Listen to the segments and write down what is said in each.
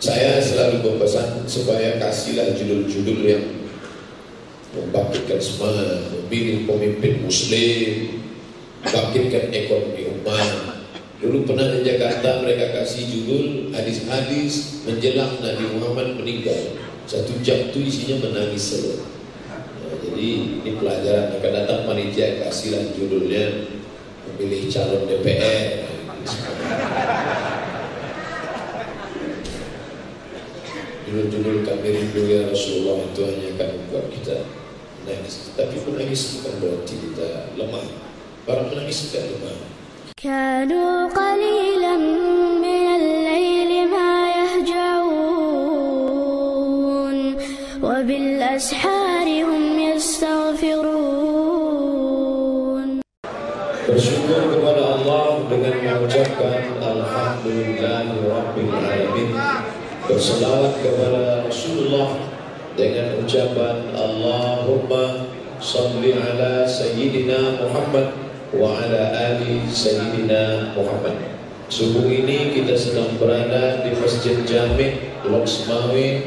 Saya selalu berpesan supaya kasihlah judul-judul yang membangkitkan semangat, memilih pemimpin muslim, bangkitkan ekonomi umat. Dulu pernah di Jakarta mereka kasih judul hadis-hadis menjelang Nabi Muhammad meninggal. Satu jam itu isinya menangis saja. Nah, jadi ini pelajaran akan datang panitia kasihlah judulnya memilih calon DPR. Judul-judul kami rindu ya Rasulullah itu hanya akan membuat kita menangis. Tapi menangis bukan berarti kita lemah. Para menangis tidak lemah. كانوا قليلا من الليل ما يهجعون وبالأسحار هم يستغفرون Bersyukur kepada Allah dengan mengucapkan Alhamdulillahirabbil alamin. Berselawat kepada Rasulullah dengan ucapan Allahumma salli ala sayyidina Muhammad wa ala ali sayyidina Muhammad. Subuh ini kita sedang berada di Masjid Jami Loksmawi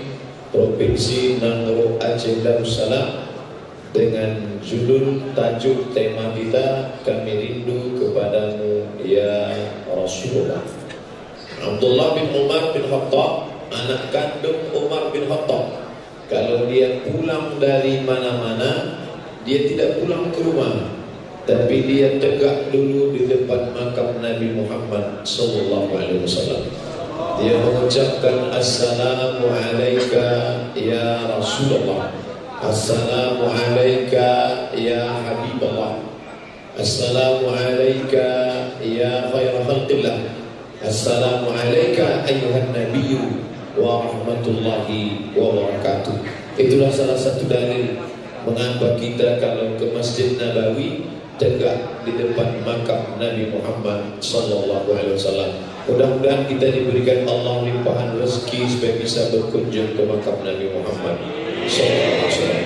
Provinsi Nangro Aceh Darussalam dengan judul tajuk tema kita kami rindu kepadamu ya Rasulullah Abdullah bin Umar bin Khattab anak kandung Umar bin Khattab. Kalau dia pulang dari mana-mana dia tidak pulang ke rumah. Tapi dia tegak dulu di depan makam Nabi Muhammad sallallahu alaihi wasallam. Dia mengucapkan assalamu alayka ya Rasulullah. Assalamu alayka ya Habibullah. Assalamu alayka ya khair khalqillah. Assalamu alayka ayuhan nabiyyu wa rahmatullahi wa barakatuh Itulah salah satu dalil mengapa kita kalau ke Masjid Nabawi tegak di depan makam Nabi Muhammad sallallahu alaihi wasallam. Mudah-mudahan kita diberikan Allah limpahan rezeki supaya bisa berkunjung ke makam Nabi Muhammad sallallahu alaihi wasallam.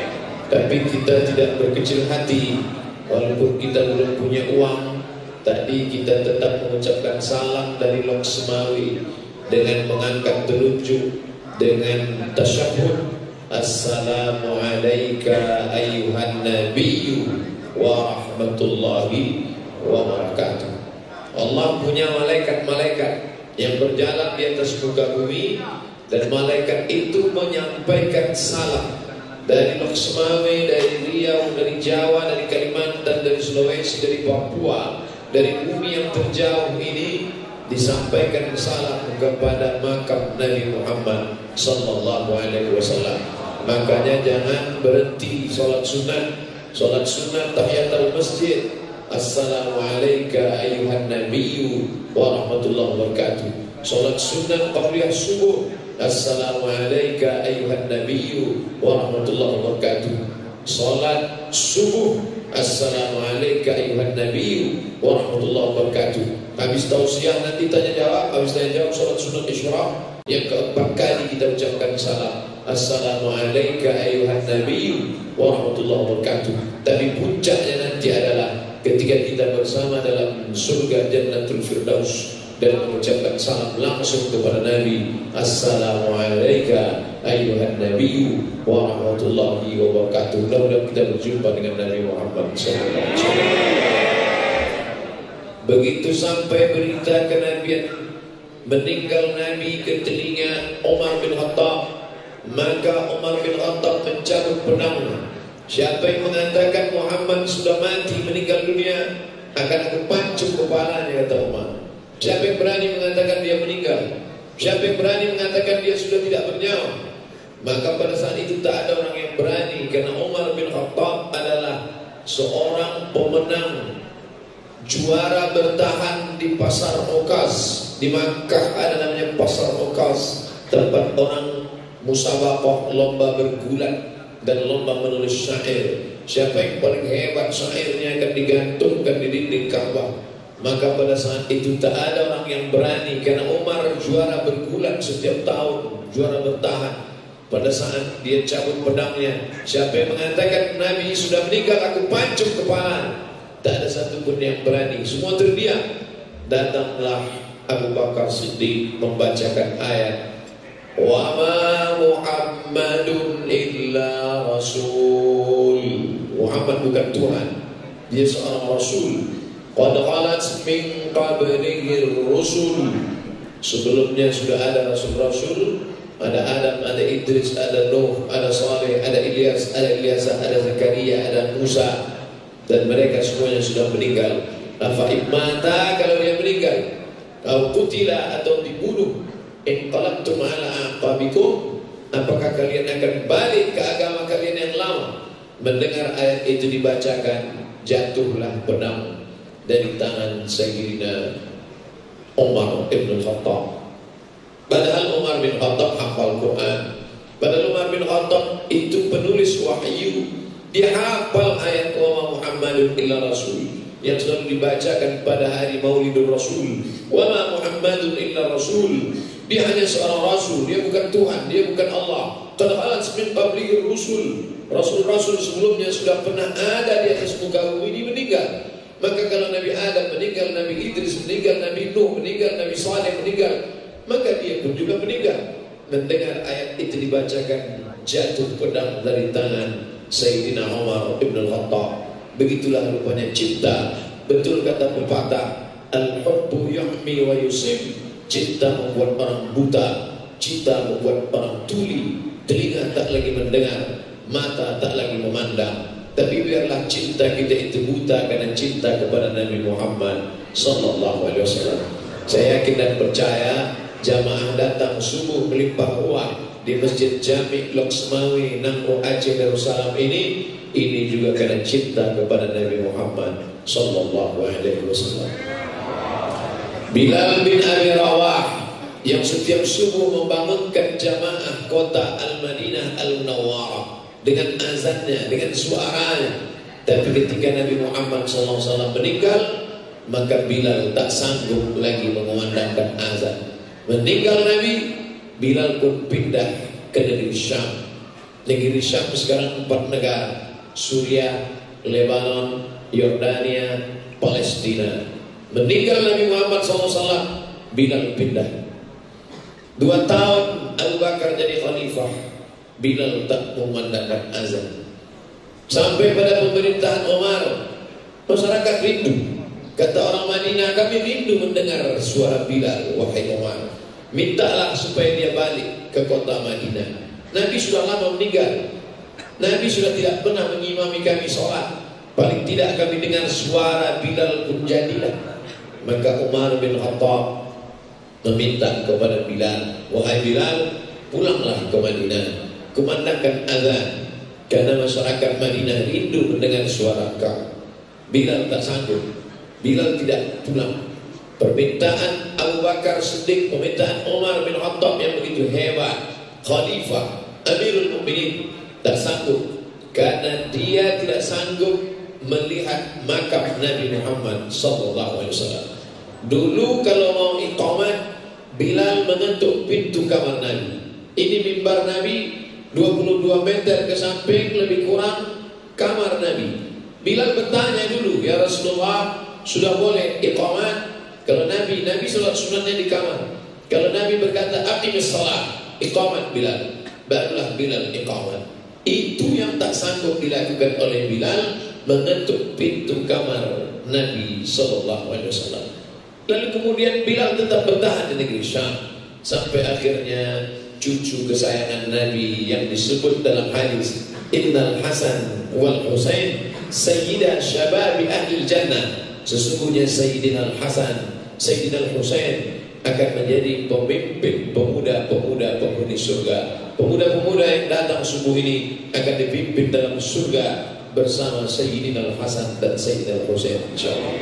Tapi kita tidak berkecil hati walaupun kita belum punya uang. Tadi kita tetap mengucapkan salam dari Loksmawi dengan mengangkat telunjuk dengan tasyahud Assalamu alayka ayuhan nabiyyu wa rahmatullahi wa barakatuh. Allah punya malaikat-malaikat yang berjalan di atas muka bumi dan malaikat itu menyampaikan salam dari Loksmawe, dari Riau, dari Jawa, dari Kalimantan, dari Sulawesi, dari Papua, dari bumi yang terjauh ini disampaikan salam kepada makam Nabi Muhammad sallallahu alaihi wasallam. Makanya jangan berhenti sholat sunat, sholat sunat tahiyatul masjid. Assalamu alayka ayuhan nabiyyu wa rahmatullahi wa barakatuh. Sholat sunat qabliyah subuh. Assalamu alayka ayuhan nabiyyu wa rahmatullahi wa barakatuh. Sholat subuh. Assalamu alayka ayuhan nabiyyu wa rahmatullahi wa barakatuh. Habis tausiah nanti tanya jawab, habis tanya jawab sholat sunat isyraq. Yang keempat kali kita ucapkan salam. Assalamu alayka ayuhan nabiyyu wa rahmatullahi wa barakatuh. Tapi puncaknya nanti adalah ketika kita bersama dalam surga Jannatul Firdaus dan mengucapkan salam langsung kepada Nabi Assalamu alayka ayuhan nabiyyu wa rahmatullahi wa barakatuh. Mudah-mudahan kita berjumpa dengan Nabi Muhammad wasallam. Begitu sampai berita kenabian meninggal Nabi ke telinga Umar bin Khattab maka Umar bin Khattab mencabut pedangnya siapa yang mengatakan Muhammad sudah mati meninggal dunia akan aku pancung kepalanya kata Umar siapa yang berani mengatakan dia meninggal? Siapa yang berani mengatakan dia sudah tidak bernyawa? Maka pada saat itu tak ada orang yang berani karena Umar bin Khattab adalah seorang pemenang juara bertahan di pasar Okaz di Makkah ada namanya pasar Okaz tempat orang musabaqah lomba bergulat dan lomba menulis syair. Siapa yang paling hebat syairnya akan digantungkan di dinding Ka'bah maka pada saat itu tak ada orang yang berani karena Umar juara bergulat setiap tahun juara bertahan. Pada saat dia cabut pedangnya siapa yang mengatakan Nabi sudah meninggal aku pancung kepala tak ada satupun yang berani semua terdiam datanglah Abu Bakar Siddiq membacakan ayat Wa ma Muhammadun illa rasul. Muhammad bukan Tuhan. Dia seorang rasul. Qad khalat min qablihi rusul. Sebelumnya sudah ada rasul-rasul, ada Adam, ada Idris, ada Nuh, ada Saleh, ada Ilyas, ada Ilyasa, ada Zakaria, ada Musa dan mereka semuanya sudah meninggal. Afa mata kalau dia meninggal, kau kutila atau dibunuh, in qalabtum ala aqabikum, apakah kalian akan balik ke agama kalian yang lama? Mendengar ayat itu dibacakan, jatuhlah pedang dari tangan Sayyidina Umar bin Khattab. Padahal Umar bin Khattab hafal Quran. Padahal Umar bin Khattab itu penulis wahyu. Dia hafal ayat wa Muhammadun illa rasul yang selalu dibacakan pada hari Maulidur Rasul. Wa ma Muhammadun illa rasul. Dia hanya seorang rasul, dia bukan Tuhan, dia bukan Allah. Qad khalat min qablihi rusul. Rasul-rasul sebelumnya sudah pernah ada di atas muka bumi ini meninggal. Maka kalau Nabi Adam meninggal, Nabi Idris meninggal, Nabi Nuh meninggal, Nabi Saleh meninggal, maka dia pun juga meninggal. Mendengar ayat itu dibacakan, jatuh pedang dari tangan Sayyidina Umar Ibn Al-Khattab. Begitulah rupanya cinta. Betul kata pepatah, Al-hubbu yuhmi wa yusib. Cinta membuat orang buta, cinta membuat orang tuli, telinga tak lagi mendengar, mata tak lagi memandang. Tapi biarlah cinta kita itu buta karena cinta kepada Nabi Muhammad sallallahu alaihi wasallam. Saya yakin dan percaya jamaah datang subuh melimpah ruah di Masjid Jami Loksmawi Nangro Aceh Darussalam ini ini juga karena cinta kepada Nabi Muhammad sallallahu alaihi wasallam. Bilal bin Abi Rawah yang setiap subuh membangunkan jamaah kota Al-Madinah Al-Munawwarah dengan azannya, dengan suaranya. Tapi ketika Nabi Muhammad SAW meninggal, maka Bilal tak sanggup lagi mengumandangkan azan. Meninggal Nabi, Bilal pun pindah ke negeri Syam. Negeri Syam sekarang empat negara, Suriah, Lebanon, Yordania, Palestina. Meninggal Nabi Muhammad SAW, Bilal pindah. Dua tahun Abu Bakar jadi khalifah, Bilal tak memandangkan azan. Sampai pada pemerintahan Umar, masyarakat rindu. Kata orang Madinah, kami rindu mendengar suara Bilal, wahai Umar. Mintalah supaya dia balik ke kota Madinah. Nabi sudah lama meninggal. Nabi sudah tidak pernah mengimami kami sholat. Paling tidak kami dengar suara Bilal pun jadilah. Maka Umar bin Khattab meminta kepada Bilal, wahai Bilal, pulanglah ke Madinah, kumandangkan azan. Karena masyarakat Madinah rindu mendengar suara kau. Bilal tak sanggup. Bilal tidak pulang. Permintaan Abu Bakar Siddiq, permintaan Umar bin Khattab yang begitu hebat, Khalifah, Amirul Mukminin tak sanggup karena dia tidak sanggup melihat makam Nabi Muhammad sallallahu alaihi wasallam. Dulu kalau mau iqamat, Bilal mengetuk pintu kamar Nabi. Ini mimbar Nabi 22 meter ke samping lebih kurang kamar Nabi. Bilal bertanya dulu, ya Rasulullah, sudah boleh iqamat? Kalau Nabi, Nabi sholat sunatnya di kamar. Kalau Nabi berkata, aqimis salat, iqamat Bilal. Barulah Bilal iqamat. Itu yang tak sanggup dilakukan oleh Bilal mengetuk pintu kamar Nabi Sallallahu Alaihi Wasallam. Lalu kemudian Bilal tetap bertahan di negeri Syam sampai akhirnya cucu kesayangan Nabi yang disebut dalam hadis Innal Hasan wal Husain Sayyidah Syababi Ahli Jannah. Sesungguhnya Sayyidina Al Hasan, Sayyidina Al Husain akan menjadi pemimpin pemuda-pemuda penghuni surga. Pemuda-pemuda yang datang subuh ini akan dipimpin dalam surga bersama Sayyidina Al-Hasan dan Sayyidina Al-Husain insyaallah.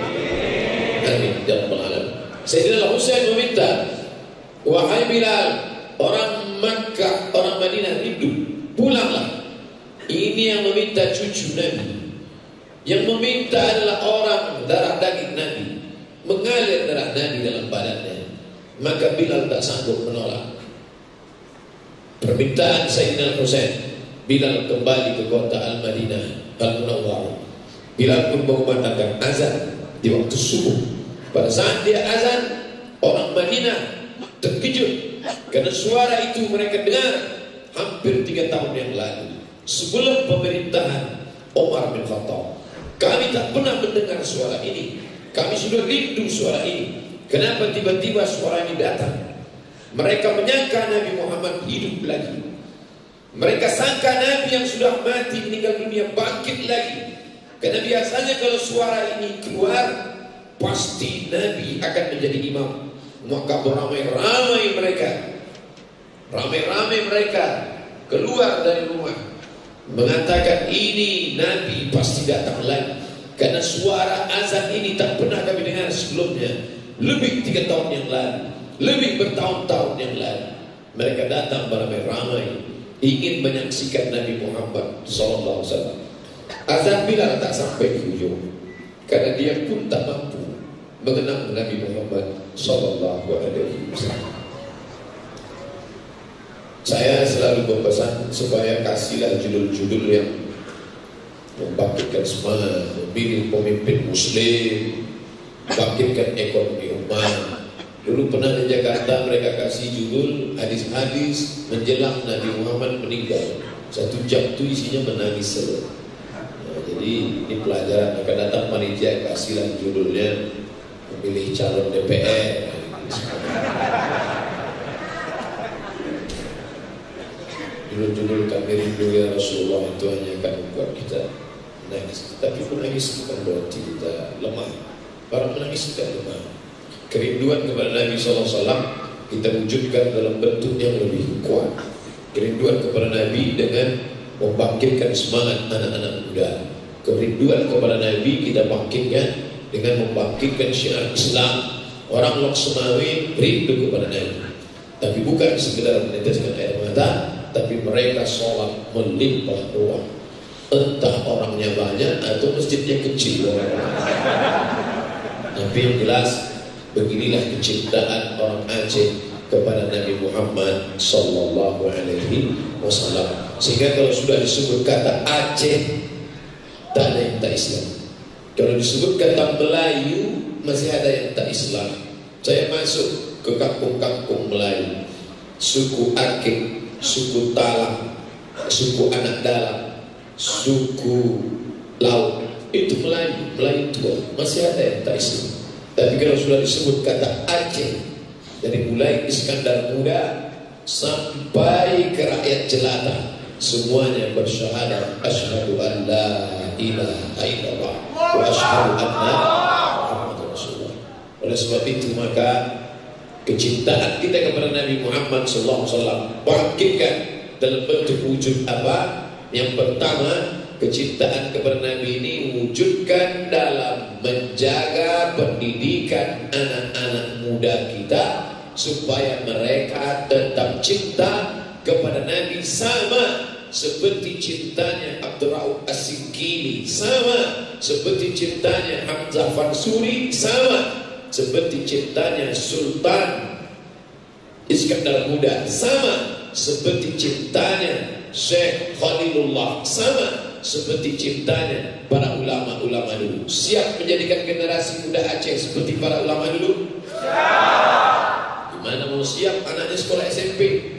Amin ya rabbal alamin. Sayyidina Al-Husain meminta, "Wahai Bilal, orang Makkah, orang Madinah rindu, pulanglah." Ini yang meminta cucu Nabi. Yang meminta adalah orang darah daging Nabi, mengalir darah Nabi dalam badannya. Maka Bilal tak sanggup menolak. Permintaan Sayyidina Husain Bilal kembali ke kota Al-Madinah Al-Munawwarah. Bilal pun mengumandangkan azan di waktu subuh. Pada saat dia azan, orang Madinah terkejut Karena suara itu mereka dengar hampir tiga tahun yang lalu. Sebelum pemerintahan Omar bin Khattab. Kami tak pernah mendengar suara ini. Kami sudah rindu suara ini. Kenapa tiba-tiba suara ini datang? Mereka menyangka Nabi Muhammad hidup lagi. Mereka sangka Nabi yang sudah mati meninggal dunia bangkit lagi. Karena biasanya kalau suara ini keluar, pasti Nabi akan menjadi imam. Maka beramai-ramai mereka. Ramai-ramai mereka keluar dari rumah. Mengatakan ini Nabi pasti datang lagi. Karena suara azan ini tak pernah kami dengar sebelumnya. Lebih tiga tahun yang lalu. Lebih bertahun-tahun yang lalu. Mereka datang beramai-ramai. Ingin menyaksikan Nabi Muhammad SAW. Azan Bilal tak sampai di ujung. Karena dia pun tak mampu mengenal Nabi Muhammad sallallahu alaihi wasallam. Saya selalu berpesan supaya kasihlah judul-judul yang membangkitkan semangat, memilih pemimpin muslim, bangkitkan ekonomi umat. Dulu pernah di Jakarta mereka kasih judul hadis-hadis menjelang Nabi Muhammad meninggal. Satu jam itu isinya menangis saja. Nah, jadi ini pelajaran akan datang panitia kasihlah judulnya memilih calon DPR. Judul-judul kami rindu ya Rasulullah itu hanya akan membuat kita menangis. Tapi menangis bukan berarti kita lemah. Para menangis tidak lemah. Kerinduan kepada Nabi SAW kita wujudkan dalam bentuk yang lebih kuat. Kerinduan kepada Nabi dengan membangkitkan semangat anak-anak muda. Kerinduan kepada Nabi kita bangkitkan dengan membangkitkan syiar Islam. Orang Loksemawi rindu kepada Nabi. Tapi bukan sekedar meneteskan air mata, tapi mereka sholat melimpah ruang. Entah orangnya banyak atau masjidnya kecil. Tapi yang jelas beginilah kecintaan orang Aceh kepada Nabi Muhammad sallallahu alaihi wasallam. Sehingga kalau sudah disebut kata Aceh tak ada yang tak Islam. Kalau disebut kata Melayu masih ada yang tak Islam. Saya masuk ke kampung-kampung Melayu, suku Akik, suku Talang, suku Anak Dalam, suku Laut, itu Melayu, Melayu tua. Masih ada yang tak Islam. Tapi kalau sudah disebut kata Aceh, dari mulai Iskandar Muda sampai ke rakyat jelata, semuanya bersyahadat asyhadu an la ilaha illallah wa asyhadu anna Muhammadur Rasulullah. Oleh sebab itu maka kecintaan kita kepada Nabi Muhammad SAW bangkitkan dalam bentuk wujud apa? Yang pertama kecintaan kepada Nabi ini wujudkan dalam menjaga pendidikan anak-anak muda kita supaya mereka tetap cinta kepada Nabi sama seperti cintanya Abdurrahman As-Sikili sama seperti cintanya Hamzah Fansuri sama seperti cintanya Sultan Iskandar Muda sama seperti cintanya Syekh Khalilullah. Sama seperti cintanya para ulama-ulama dulu. Siap menjadikan generasi muda Aceh seperti para ulama dulu? Gimana mau siap anaknya sekolah SMP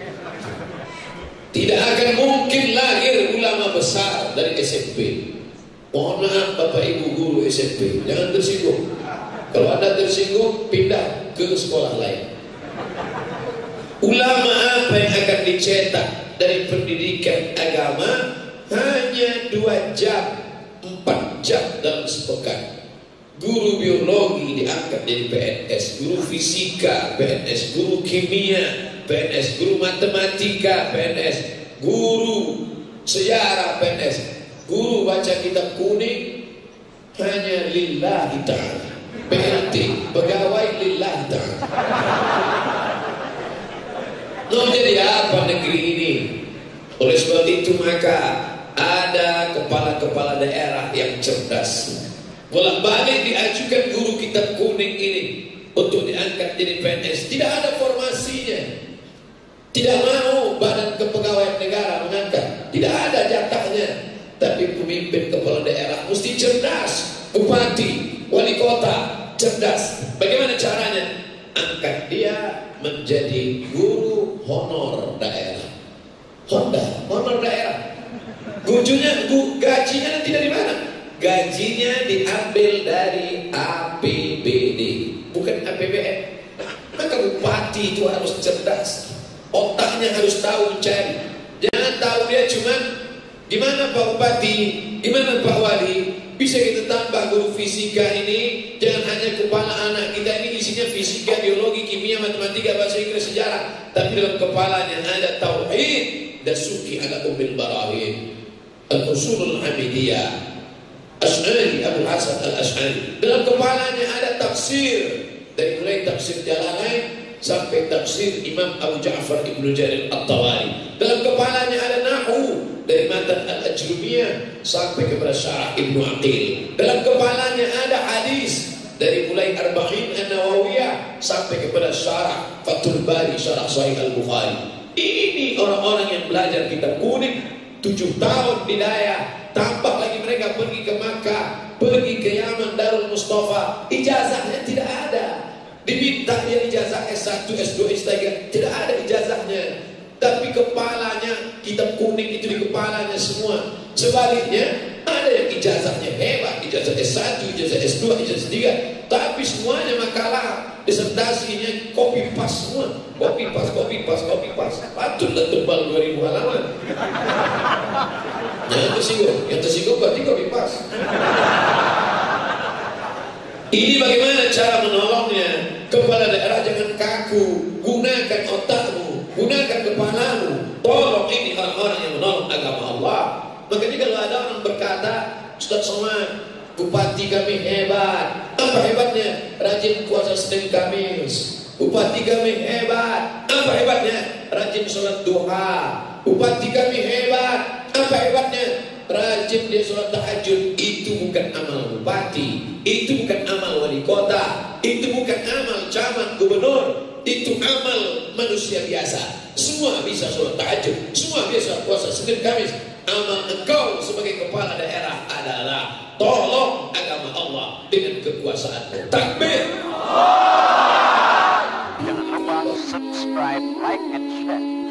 tidak akan mungkin lahir ulama besar dari SMP mohon maaf Bapak Ibu guru SMP jangan tersinggung. Kalau anda tersinggung pindah ke sekolah lain. Ulama apa yang akan dicetak dari pendidikan agama hanya dua jam, empat jam dalam sepekan. Guru biologi diangkat jadi PNS, guru fisika PNS, guru kimia PNS, guru matematika PNS, guru sejarah PNS, guru baca kitab kuning hanya lillahi ta'ala. PLT, pegawai lillahi ta'ala. Mau jadi apa negeri? Oleh sebab itu maka ada kepala-kepala daerah yang cerdas. Bolak balik diajukan guru kitab kuning ini untuk diangkat jadi PNS. Tidak ada formasinya. Tidak mau badan kepegawaian negara mengangkat. Tidak ada jatahnya. Tapi pemimpin kepala daerah mesti cerdas. Bupati, wali kota, cerdas. Bagaimana caranya? Angkat dia menjadi guru honor daerah. Honda, honor daerah. Gujunya, gu, gajinya nanti dari mana? Gajinya diambil dari APBD, bukan APBN. Maka bupati itu harus cerdas, otaknya harus tahu mencari. Jangan tahu dia cuman gimana Pak Bupati, gimana Pak Wali, bisa kita tambah guru fisika ini Jangan hanya kepala anak kita ini isinya fisika, biologi, kimia, matematika, bahasa Inggris, sejarah. Tapi dalam kepalanya ada tauhid Dasuki ala umil barahin Al-Usulul Hamidiyah. Ash'ari, Abu Hasan al-Ash'ari Dalam kepalanya ada tafsir. Dari mulai tafsir Jalalain Sampai tafsir Imam Abu Ja'far Ibnu Jarir At-Tawari. Dalam kepalanya ada dari matan al-ajrumiyah sampai kepada syarah Ibnu Aqil. Dalam kepalanya ada hadis dari mulai Arba'in An-Nawawiyah sampai kepada syarah Fathul Bari, syarah Sahih Al-Bukhari. Ini orang-orang yang belajar kitab kuning tujuh tahun di daya, tambah lagi mereka pergi ke Makkah, pergi ke Yaman, Darul Mustafa, ijazahnya tidak ada. Diminta dia ijazah S1, S2, S3, tidak ada ijazahnya. Tapi kepalanya kitab kuning itu di kepalanya semua. Sebaliknya ada yang ijazahnya hebat, ijazah S1, ijazah S2, ijazah S3, tapi semuanya makalah disertasinya copy paste semua. Copy paste, copy paste, copy paste. Patutlah tebal 2000 halaman. Jangan tersinggung, yang tersinggung berarti copy paste. Ini bagaimana cara menolongnya? Kepala daerah jangan kaku, gunakan otakmu, gunakan kepalamu. Tolong ini orang-orang yang menolong agama Allah. Makanya kalau ada orang berkata, Ustaz Somad, Bupati kami hebat. Apa hebatnya? Rajin puasa Senin Kamis. Bupati kami hebat. Apa hebatnya? Rajin sholat duha. Bupati kami hebat. Apa hebatnya? Rajin dia sholat tahajud. Itu bukan amal bupati. Itu bukan amal wali kota. Itu bukan amal camat gubernur. Itu amal manusia biasa. Semua bisa sholat tahajud. Semua bisa puasa Senin Kamis. Amal engkau sebagai kepala daerah adalah tolong agama Allah dengan kekuasaanmu. Takbir. Jangan lupa subscribe, like, and share.